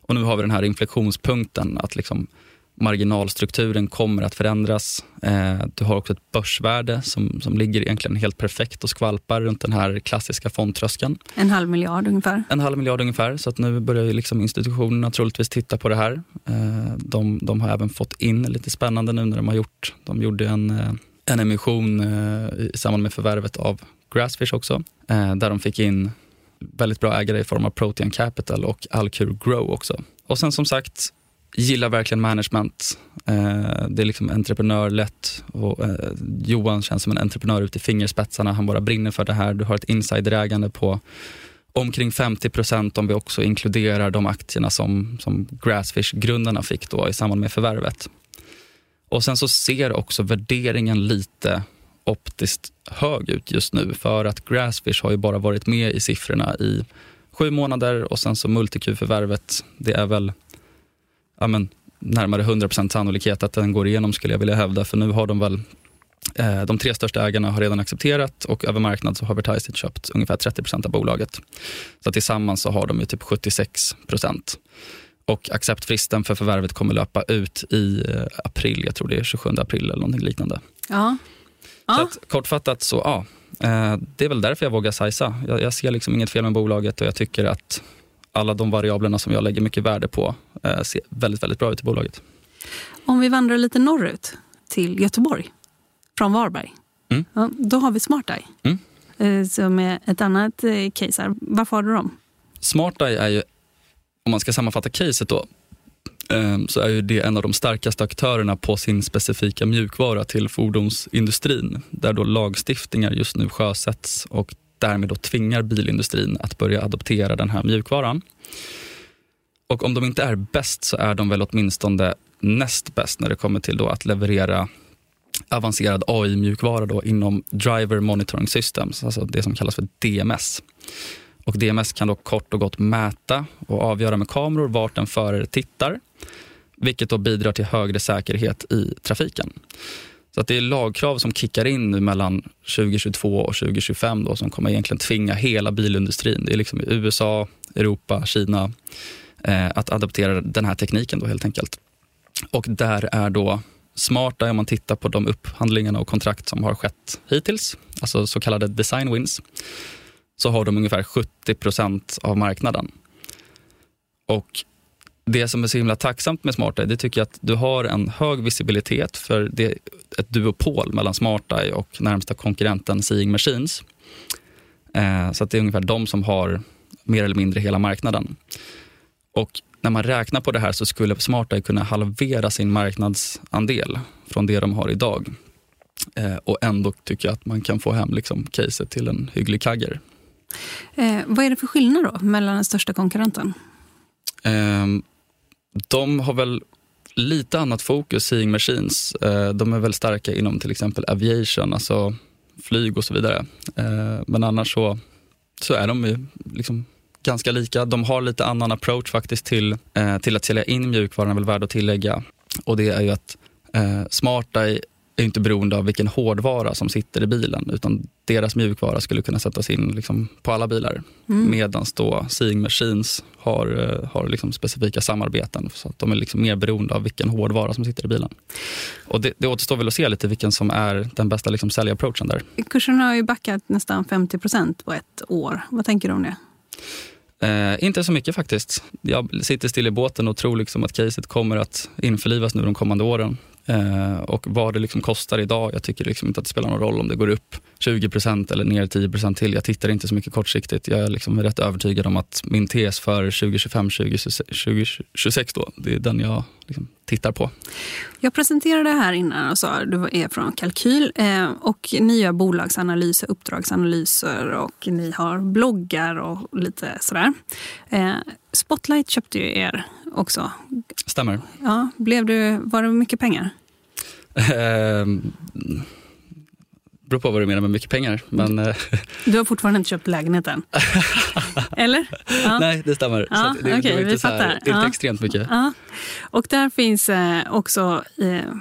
Speaker 7: Och nu har vi den här inflektionspunkten att liksom marginalstrukturen kommer att förändras. Eh, du har också ett börsvärde som, som ligger egentligen helt perfekt och skvalpar runt den här klassiska fondtröskeln.
Speaker 6: En halv miljard ungefär.
Speaker 7: En halv miljard ungefär, så att nu börjar ju liksom institutionerna troligtvis titta på det här. Eh, de, de har även fått in lite spännande nu när de har gjort, de gjorde en, en emission eh, i samband med förvärvet av Grassfish också, där de fick in väldigt bra ägare i form av Protean Capital och Alcur Grow också. Och sen som sagt, gillar verkligen management. Eh, det är liksom entreprenörlätt och eh, Johan känns som en entreprenör ut i fingerspetsarna. Han bara brinner för det här. Du har ett insiderägande på omkring 50 procent om vi också inkluderar de aktierna som, som Grassfish-grundarna fick då i samband med förvärvet. Och sen så ser också värderingen lite optiskt hög ut just nu för att Grassfish har ju bara varit med i siffrorna i sju månader och sen så multiq-förvärvet, det är väl ja, men, närmare 100% sannolikhet att den går igenom skulle jag vilja hävda. För nu har de väl eh, de tre största ägarna har redan accepterat och över marknad så har Vertiseit köpt ungefär 30% av bolaget. Så tillsammans så har de ju typ 76%. Och acceptfristen för förvärvet kommer löpa ut i eh, april, jag tror det är 27 april eller någonting liknande.
Speaker 6: Ja ja.
Speaker 7: Så att, kortfattat så ja, eh, det är väl därför jag vågar sajsa. Jag, jag ser liksom inget fel med bolaget och jag tycker att alla de variablerna som jag lägger mycket värde på eh, ser väldigt, väldigt bra ut i bolaget.
Speaker 6: Om vi vandrar lite norrut till Göteborg, från Varberg.
Speaker 7: Mm.
Speaker 6: Ja, då har vi SmartEye,
Speaker 7: Mm.
Speaker 6: eh, som är ett annat case här. Varför har du dem?
Speaker 7: SmartEye är ju, om man ska sammanfatta caset då, Ehm, så är ju det en av de starkaste aktörerna på sin specifika mjukvara till fordonsindustrin. Där då lagstiftningar just nu sjösätts och därmed då tvingar bilindustrin att börja adoptera den här mjukvaran. Och om de inte är bäst så är de väl åtminstone näst bäst när det kommer till då att leverera avancerad AI-mjukvara då inom Driver Monitoring Systems, alltså det som kallas för DMS. Och DMS kan då kort och gott mäta och avgöra med kameror vart en förare tittar, vilket då bidrar till högre säkerhet i trafiken. Så att det är lagkrav som kickar in nu mellan 2022 och 2025 då, som kommer egentligen tvinga hela bilindustrin, det är liksom USA, Europa, Kina, eh, att adoptera den här tekniken då helt enkelt. Och där är då smarta om man tittar på de upphandlingarna och kontrakt som har skett hittills, alltså så kallade design wins, så har de ungefär 70 procent av marknaden. Och det som är så himla tacksamt med SmartEye, det tycker jag att du har en hög visibilitet för det är ett duopol mellan SmartEye och närmsta konkurrenten Seeing Machines. Eh, så att det är ungefär de som har mer eller mindre hela marknaden. Och när man räknar på det här så skulle SmartEye kunna halvera sin marknadsandel från det de har idag. Eh, och ändå tycker jag att man kan få hem liksom caset till en hygglig kagger.
Speaker 6: Eh, vad är det för skillnad då mellan den största konkurrenten?
Speaker 7: Eh, de har väl lite annat fokus, Seeing Machines. Eh, de är väl starka inom till exempel aviation, alltså flyg och så vidare. Eh, men annars så, så är de ju liksom ganska lika. De har lite annan approach faktiskt till, eh, till att sälja in mjukvaran, är väl värd att tillägga. Och det är ju att eh, är inte beroende av vilken hårdvara som sitter i bilen utan deras mjukvara skulle kunna sättas in liksom på alla bilar.
Speaker 6: Mm.
Speaker 7: Medan då Seeing Machines har, eh, har liksom specifika samarbeten så att de är liksom mer beroende av vilken hårdvara som sitter i bilen. Och det, det återstår väl att se lite vilken som är den bästa liksom säljapproachen där.
Speaker 6: Kursen har ju backat nästan 50 procent på ett år. Vad tänker du om det?
Speaker 7: Eh, inte så mycket faktiskt. Jag sitter still i båten och tror liksom att caset kommer att införlivas nu de kommande åren. Eh, och vad det liksom kostar idag, jag tycker liksom inte att det spelar någon roll om det går upp 20% eller ner 10% till. Jag tittar inte så mycket kortsiktigt. Jag är liksom rätt övertygad om att min tes för 2025-2026 då, det är den jag liksom tittar på.
Speaker 6: Jag presenterade här innan och sa att du är från Kalkyl eh, och ni gör bolagsanalyser, uppdragsanalyser och ni har bloggar och lite sådär. Eh, Spotlight köpte ju er också.
Speaker 7: Stämmer.
Speaker 6: Ja, blev du, var det mycket pengar?
Speaker 7: Eh, beror på vad du menar med mycket pengar. Men, eh,
Speaker 6: Du har fortfarande inte köpt lägenheten? Eller? Ja.
Speaker 7: Nej, det stämmer.
Speaker 6: Ja,
Speaker 7: det, det,
Speaker 6: okej,
Speaker 7: var
Speaker 6: vi
Speaker 7: inte så här, det inte
Speaker 6: Ja.
Speaker 7: extremt mycket.
Speaker 6: Ja. Och där finns eh, också eh,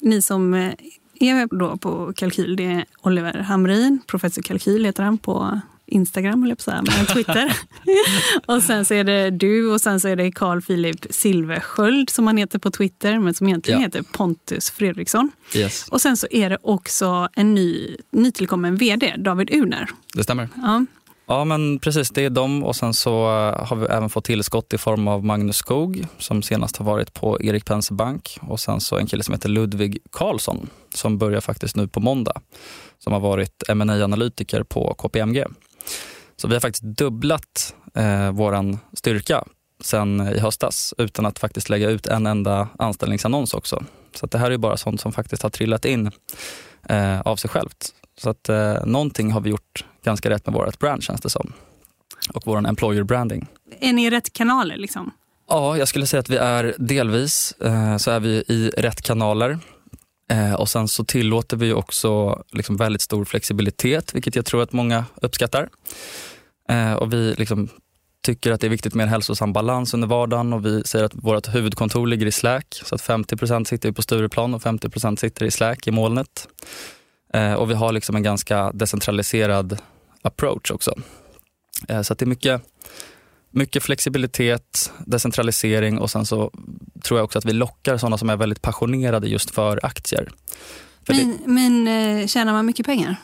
Speaker 6: ni som eh, är då på Kalkyl. Det är Oliver Hamrin, professor Kalkyl heter han på Instagram, eller på så här, men Twitter. och sen så är det du och sen så är det Carl Philip Silversköld som han heter på Twitter, men som egentligen
Speaker 7: Ja.
Speaker 6: heter Pontus Fredriksson.
Speaker 7: Yes,
Speaker 6: Och sen så är det också en ny, nytillkommen vd, David Uner.
Speaker 7: det stämmer.
Speaker 6: Ja.
Speaker 8: Ja, men precis. Det är de och sen så eh, har vi även fått tillskott i form av Magnus Skog som senast har varit på Erik Penser Bank och sen så en kille som heter Ludvig Karlsson som börjar faktiskt nu på måndag som har varit ma analytiker på KPMG. Så vi har faktiskt dubblat eh, våran styrka sen i höstas utan att faktiskt lägga ut en enda anställningsannons också. Så det här är bara sånt som faktiskt har trillat in eh, av sig självt. Så att eh, någonting har vi gjort ganska rätt med vårt brand känns det som. Och vår employer branding.
Speaker 6: Är ni i rätt kanaler? Liksom?
Speaker 8: Ja, jag skulle säga att vi är delvis eh, så är vi i rätt kanaler. Eh, och sen så tillåter vi också liksom väldigt stor flexibilitet, vilket jag tror att många uppskattar. Eh, och vi liksom
Speaker 7: tycker att det är viktigt med en hälsosam balans under vardagen och vi säger att vårt huvudkontor ligger i Slack. Så att 50% sitter på Stureplan och 50% sitter i Slack i molnet. Eh, och vi har liksom en ganska decentraliserad approach också. Eh, så att det är mycket, mycket flexibilitet, decentralisering och sen så tror jag också att vi lockar sådana som är väldigt passionerade just för aktier. För
Speaker 6: Men,
Speaker 7: det,
Speaker 6: men eh, tjänar man mycket pengar?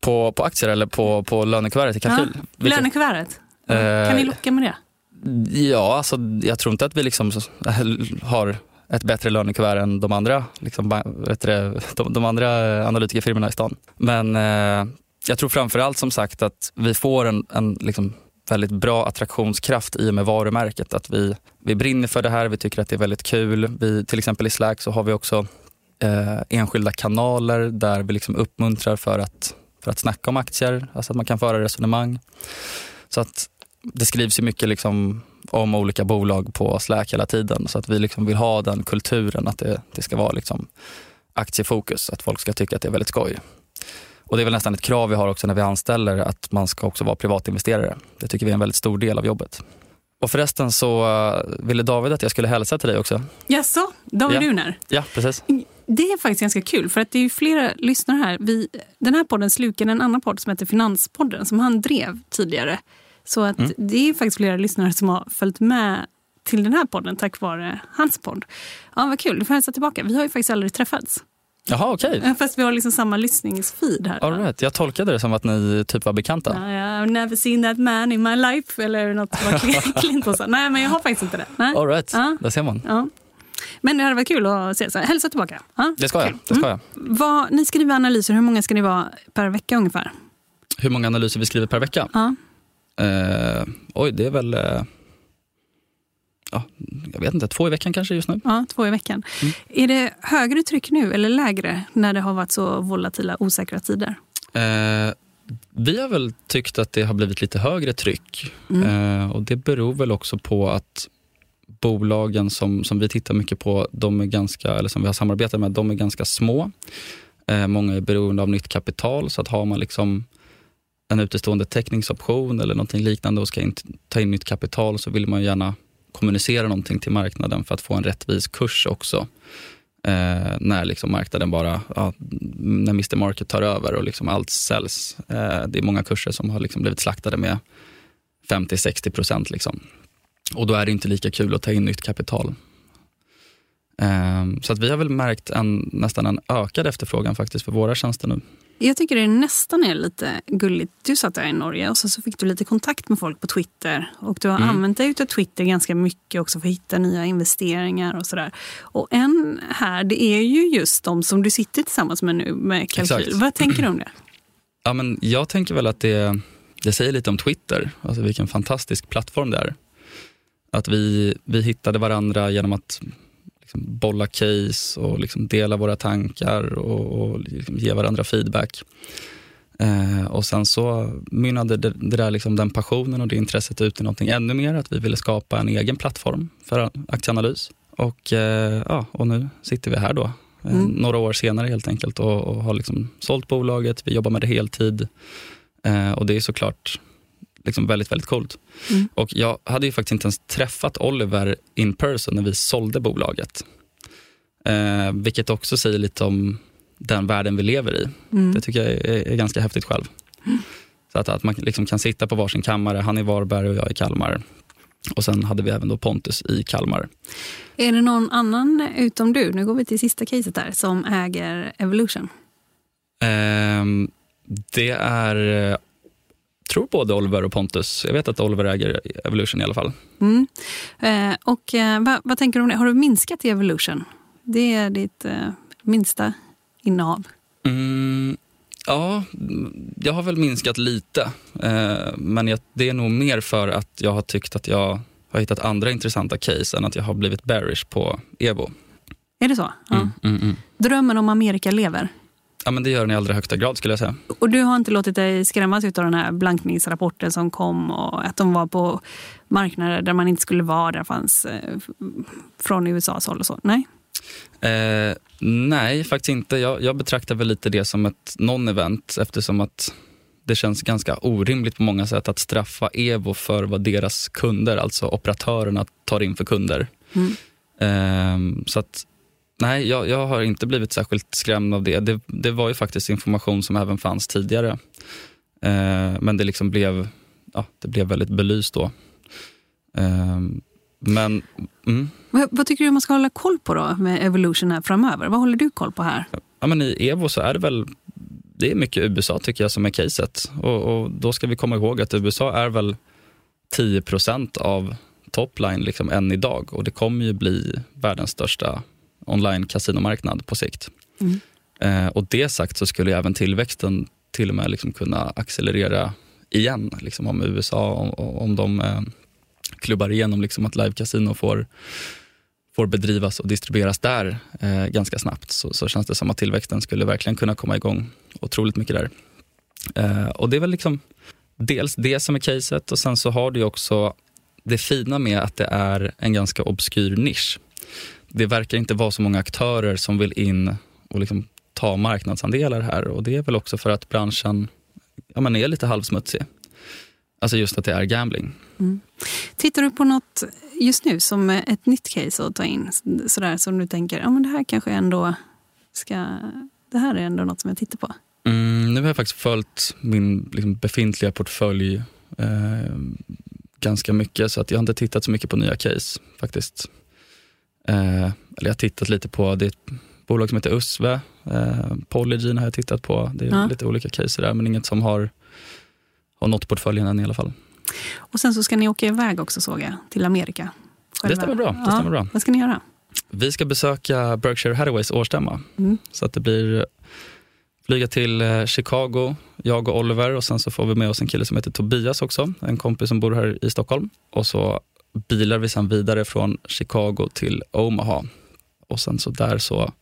Speaker 7: på, på aktier eller på, på lönekuvertet i kalkyl? Vilka-
Speaker 6: Lönekuvertet?
Speaker 7: Eh,
Speaker 6: Kan ni locka med det?
Speaker 7: Ja, alltså, jag tror inte att vi liksom har ett bättre lönekuvert än de andra, liksom, vet du de, de andra analytikerfirmorna i stan. Men eh, jag tror framförallt som sagt att vi får en, en liksom, väldigt bra attraktionskraft i och med varumärket. Att vi, vi brinner för det här, vi tycker att det är väldigt kul. Vi, till exempel i Slack så har vi också eh, enskilda kanaler där vi liksom uppmuntrar för att, för att snacka om aktier, alltså att man kan föra resonemang. Så att det skrivs ju mycket liksom om olika bolag på Slack hela tiden. Så att vi liksom vill ha den kulturen att det, det ska vara liksom aktiefokus, att folk ska tycka att det är väldigt skoj. Och det är väl nästan ett krav vi har också när vi anställer att man ska också vara privatinvesterare. Det tycker vi är en väldigt stor del av jobbet. Och förresten så eh, ville David att jag skulle hälsa till dig också.
Speaker 6: Jaså, David
Speaker 7: Ja.
Speaker 6: Runar?
Speaker 7: Ja, precis.
Speaker 6: Det är faktiskt ganska kul för att det är ju flera lyssnare här. Vi, den här podden slukar en annan podd som heter Finanspodden som han drev tidigare. Så att
Speaker 7: Mm.
Speaker 6: det är faktiskt flera lyssnare som har följt med till den här podden tack vare hans podd. Ja, vad kul, du får hälsa tillbaka. Vi har ju faktiskt aldrig träffats.
Speaker 7: Jaha, okej.
Speaker 6: Eh, Fast vi har liksom samma lyssningsfeed här.
Speaker 7: All right. Jag tolkade det som att ni typ var bekanta.
Speaker 6: Ja, I've never seen that man in my life. Eller något vad Clint- Clinton sa. Nej, men jag har faktiskt inte det. Nej.
Speaker 7: All right.
Speaker 6: Ja.
Speaker 7: där ser man.
Speaker 6: Ja. Men det hade varit kul att se. Så hälsa tillbaka. Ja,
Speaker 7: Det ska jag.
Speaker 6: kul.
Speaker 7: Det ska
Speaker 6: Mm.
Speaker 7: jag.
Speaker 6: Vad, ni skriver analyser. Hur många ska ni vara per vecka ungefär?
Speaker 7: Hur många analyser vi skriver per vecka?
Speaker 6: Ja.
Speaker 7: Eh, oj, det är väl... Eh, ja, jag vet inte, två i veckan kanske just nu.
Speaker 6: Ja, två i veckan.
Speaker 7: Mm.
Speaker 6: Är det högre tryck nu eller lägre när det har varit så volatila, osäkra tider?
Speaker 7: Eh, vi har väl tyckt att det har blivit lite högre tryck.
Speaker 6: Mm.
Speaker 7: Eh, och Det beror väl också på att bolagen som, som vi tittar mycket på, de är ganska, eller som vi har samarbetat med, de är ganska små. Eh, många är beroende av nytt kapital, så att har man liksom en utestående täckningsoption eller någonting liknande och ska in, ta in nytt kapital så vill man gärna kommunicera någonting till marknaden för att få en rättvis kurs också. Eh, när liksom marknaden bara, ja, när Mr Market tar över och liksom allt säljs. Eh, det är många kurser som har liksom blivit slaktade med 50-60 procent. Liksom. Och då är det inte lika kul att ta in nytt kapital. Eh, så att vi har väl märkt en, nästan en ökad efterfrågan faktiskt för våra tjänster nu.
Speaker 6: Jag tycker det nästan är lite gulligt. Du satt där i Norge och så, så fick du lite kontakt med folk på Twitter. Och du har
Speaker 7: Mm.
Speaker 6: använt dig av Twitter ganska mycket också för att hitta nya investeringar och sådär. Och en här, det är ju just de som du sitter tillsammans med nu med kalkyl.
Speaker 7: Exakt.
Speaker 6: Vad tänker du om det?
Speaker 7: Ja, men jag tänker väl att det, det säger lite om Twitter, alltså vilken fantastisk plattform det är. Att vi, vi hittade varandra genom att liksom bolla case och liksom dela våra tankar och, och liksom ge varandra feedback. Eh, och sen så mynnade det, det där liksom den passionen och det intresset ut i någonting ännu mer, att vi ville skapa en egen plattform för aktieanalys. Och, eh, ja, och nu sitter vi här då, eh,
Speaker 6: Mm.
Speaker 7: några år senare helt enkelt och, och har liksom sålt bolaget, vi jobbar med det heltid eh, och det är såklart liksom väldigt, väldigt coolt.
Speaker 6: Mm.
Speaker 7: Och jag hade ju faktiskt inte ens träffat Oliver in person när vi sålde bolaget. Eh, vilket också säger lite om den världen vi lever i.
Speaker 6: Mm.
Speaker 7: Det tycker jag är, är ganska häftigt själv. Så att, att man liksom kan sitta på varsin kammare, han i Varberg och jag i Kalmar. Och sen hade vi även då Pontus i Kalmar.
Speaker 6: Är det någon annan utom du, nu går vi till sista caset där, som äger Evolution?
Speaker 7: Ehm, det är, eh, tror både Oliver och Pontus. Jag vet att Oliver äger Evolution i alla fall.
Speaker 6: Mm. Eh, och eh, vad, vad tänker du om det? Har du minskat i Evolution? Det är ditt eh, minsta innehav.
Speaker 7: Mm, ja, jag har väl minskat lite. Eh, men jag, det är nog mer för att jag har tyckt att jag har hittat andra intressanta case än att jag har blivit bearish på Evo.
Speaker 6: Är det så? Ja.
Speaker 7: Mm, mm, mm.
Speaker 6: Drömmen om Amerika lever.
Speaker 7: Ja, men det gör den i allra högsta grad skulle jag säga.
Speaker 6: Och du har inte låtit dig skrämmas av den här blankningsrapporten som kom och att de var på marknader där man inte skulle vara, där fanns eh, från USAs håll och så? Nej?
Speaker 7: Eh, nej, faktiskt inte. Jag, jag betraktar väl lite det som ett non-event eftersom att det känns ganska orimligt på många sätt att straffa Evo för vad deras kunder, alltså operatörerna, tar in för kunder. Mm. Eh, så att Nej, jag, jag, har inte blivit särskilt skrämd av det. det. det. var ju faktiskt information som även fanns tidigare. Eh, men det liksom blev, ja, det blev väldigt belyst då. Eh, men, mm.
Speaker 6: vad, vad, tycker du man ska hålla koll på då med Evolution här framöver? Vad håller du koll på här?
Speaker 7: Ja, men I Evo så är det väl det är mycket USA tycker jag som är caset. Och, och då ska vi komma ihåg att USA är väl 10% av topline liksom än idag och det kommer ju bli världens största online kasinomarknad på sikt. Mm. Eh, och det sagt så skulle även tillväxten till och med liksom kunna accelerera igen. Liksom om USA, om, om de eh, klubbar igenom liksom att live-casino får, får bedrivas och distribueras där eh, ganska snabbt så, så, känns det som att tillväxten skulle verkligen kunna komma igång otroligt mycket där. Eh, och det är väl liksom dels det som är caset och sen så har du också det fina med att det är en ganska obskyr nisch det verkar inte vara så många aktörer som vill in och liksom ta marknadsandelar här och det är väl också för att branschen ja, man är lite halvsmutsig. Alltså just att det är gambling. Mm.
Speaker 6: Tittar du på något just nu som ett nytt case att ta in? Sådär som du tänker, ja men det här kanske ändå ska... Det här är ändå något som jag tittar på.
Speaker 7: Mm, nu har jag faktiskt följt min liksom, befintliga portfölj eh, ganska mycket så att jag har inte tittat så mycket på nya case faktiskt. Eh, eller jag har tittat lite på, det är ett bolag som heter Usve. Eh, Polygene har jag tittat på. Det är ja. lite olika case där, men inget som har, har nått portföljen än i alla fall.
Speaker 6: Och sen så ska ni åka iväg också såg jag, till Amerika.
Speaker 7: Själva. Det stämmer bra. Det stämmer bra.
Speaker 6: Vad ska ni göra?
Speaker 7: Vi ska besöka Berkshire Hathaways årsstämma. Mm. Så att det blir flyga till eh, Chicago, jag och Oliver och sen så får vi med oss en kille som heter Tobias också, en kompis som bor här i Stockholm. Och så bilar vi sen vidare från Chicago till Omaha. Och sen så där så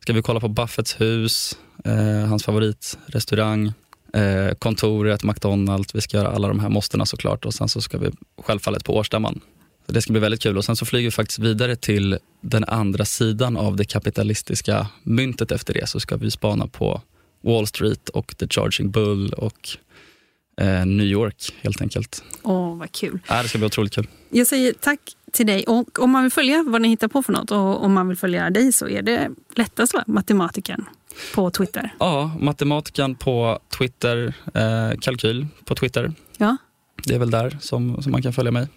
Speaker 7: ska vi kolla på Buffetts hus, eh, hans favoritrestaurang, eh, kontoret, McDonalds. Vi ska göra alla de här måstena såklart och sen så ska vi självfallet på årsstämman. det ska bli väldigt kul och sen så flyger vi faktiskt vidare till den andra sidan av det kapitalistiska myntet efter det. Så ska vi spana på Wall Street och The Charging Bull och New York helt enkelt.
Speaker 6: Åh, vad kul.
Speaker 7: Ja, det ska bli otroligt kul.
Speaker 6: Jag säger tack till dig. Och om man vill följa vad ni hittar på för något och om man vill följa dig så är det lättast va? Matematiken på Twitter.
Speaker 7: Ja, matematiken på Twitter, eh, kalkyl på Twitter.
Speaker 6: Ja.
Speaker 7: Det är väl där som, som man kan följa mig.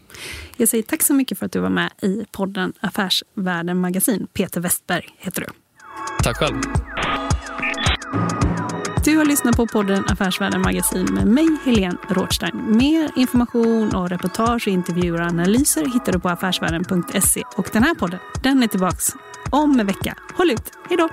Speaker 6: Jag säger tack så mycket för att du var med i podden Affärsvärlden Magasin. Peter Westberg heter du.
Speaker 7: Tack själv.
Speaker 6: Du har lyssnat på podden Affärsvärlden Magasin med mig, Helene Rådstein. Mer information och reportage, intervjuer och analyser hittar du på affärsvärlden.se. Och den här podden, den är tillbaks om en vecka. Håll ut! Hej då!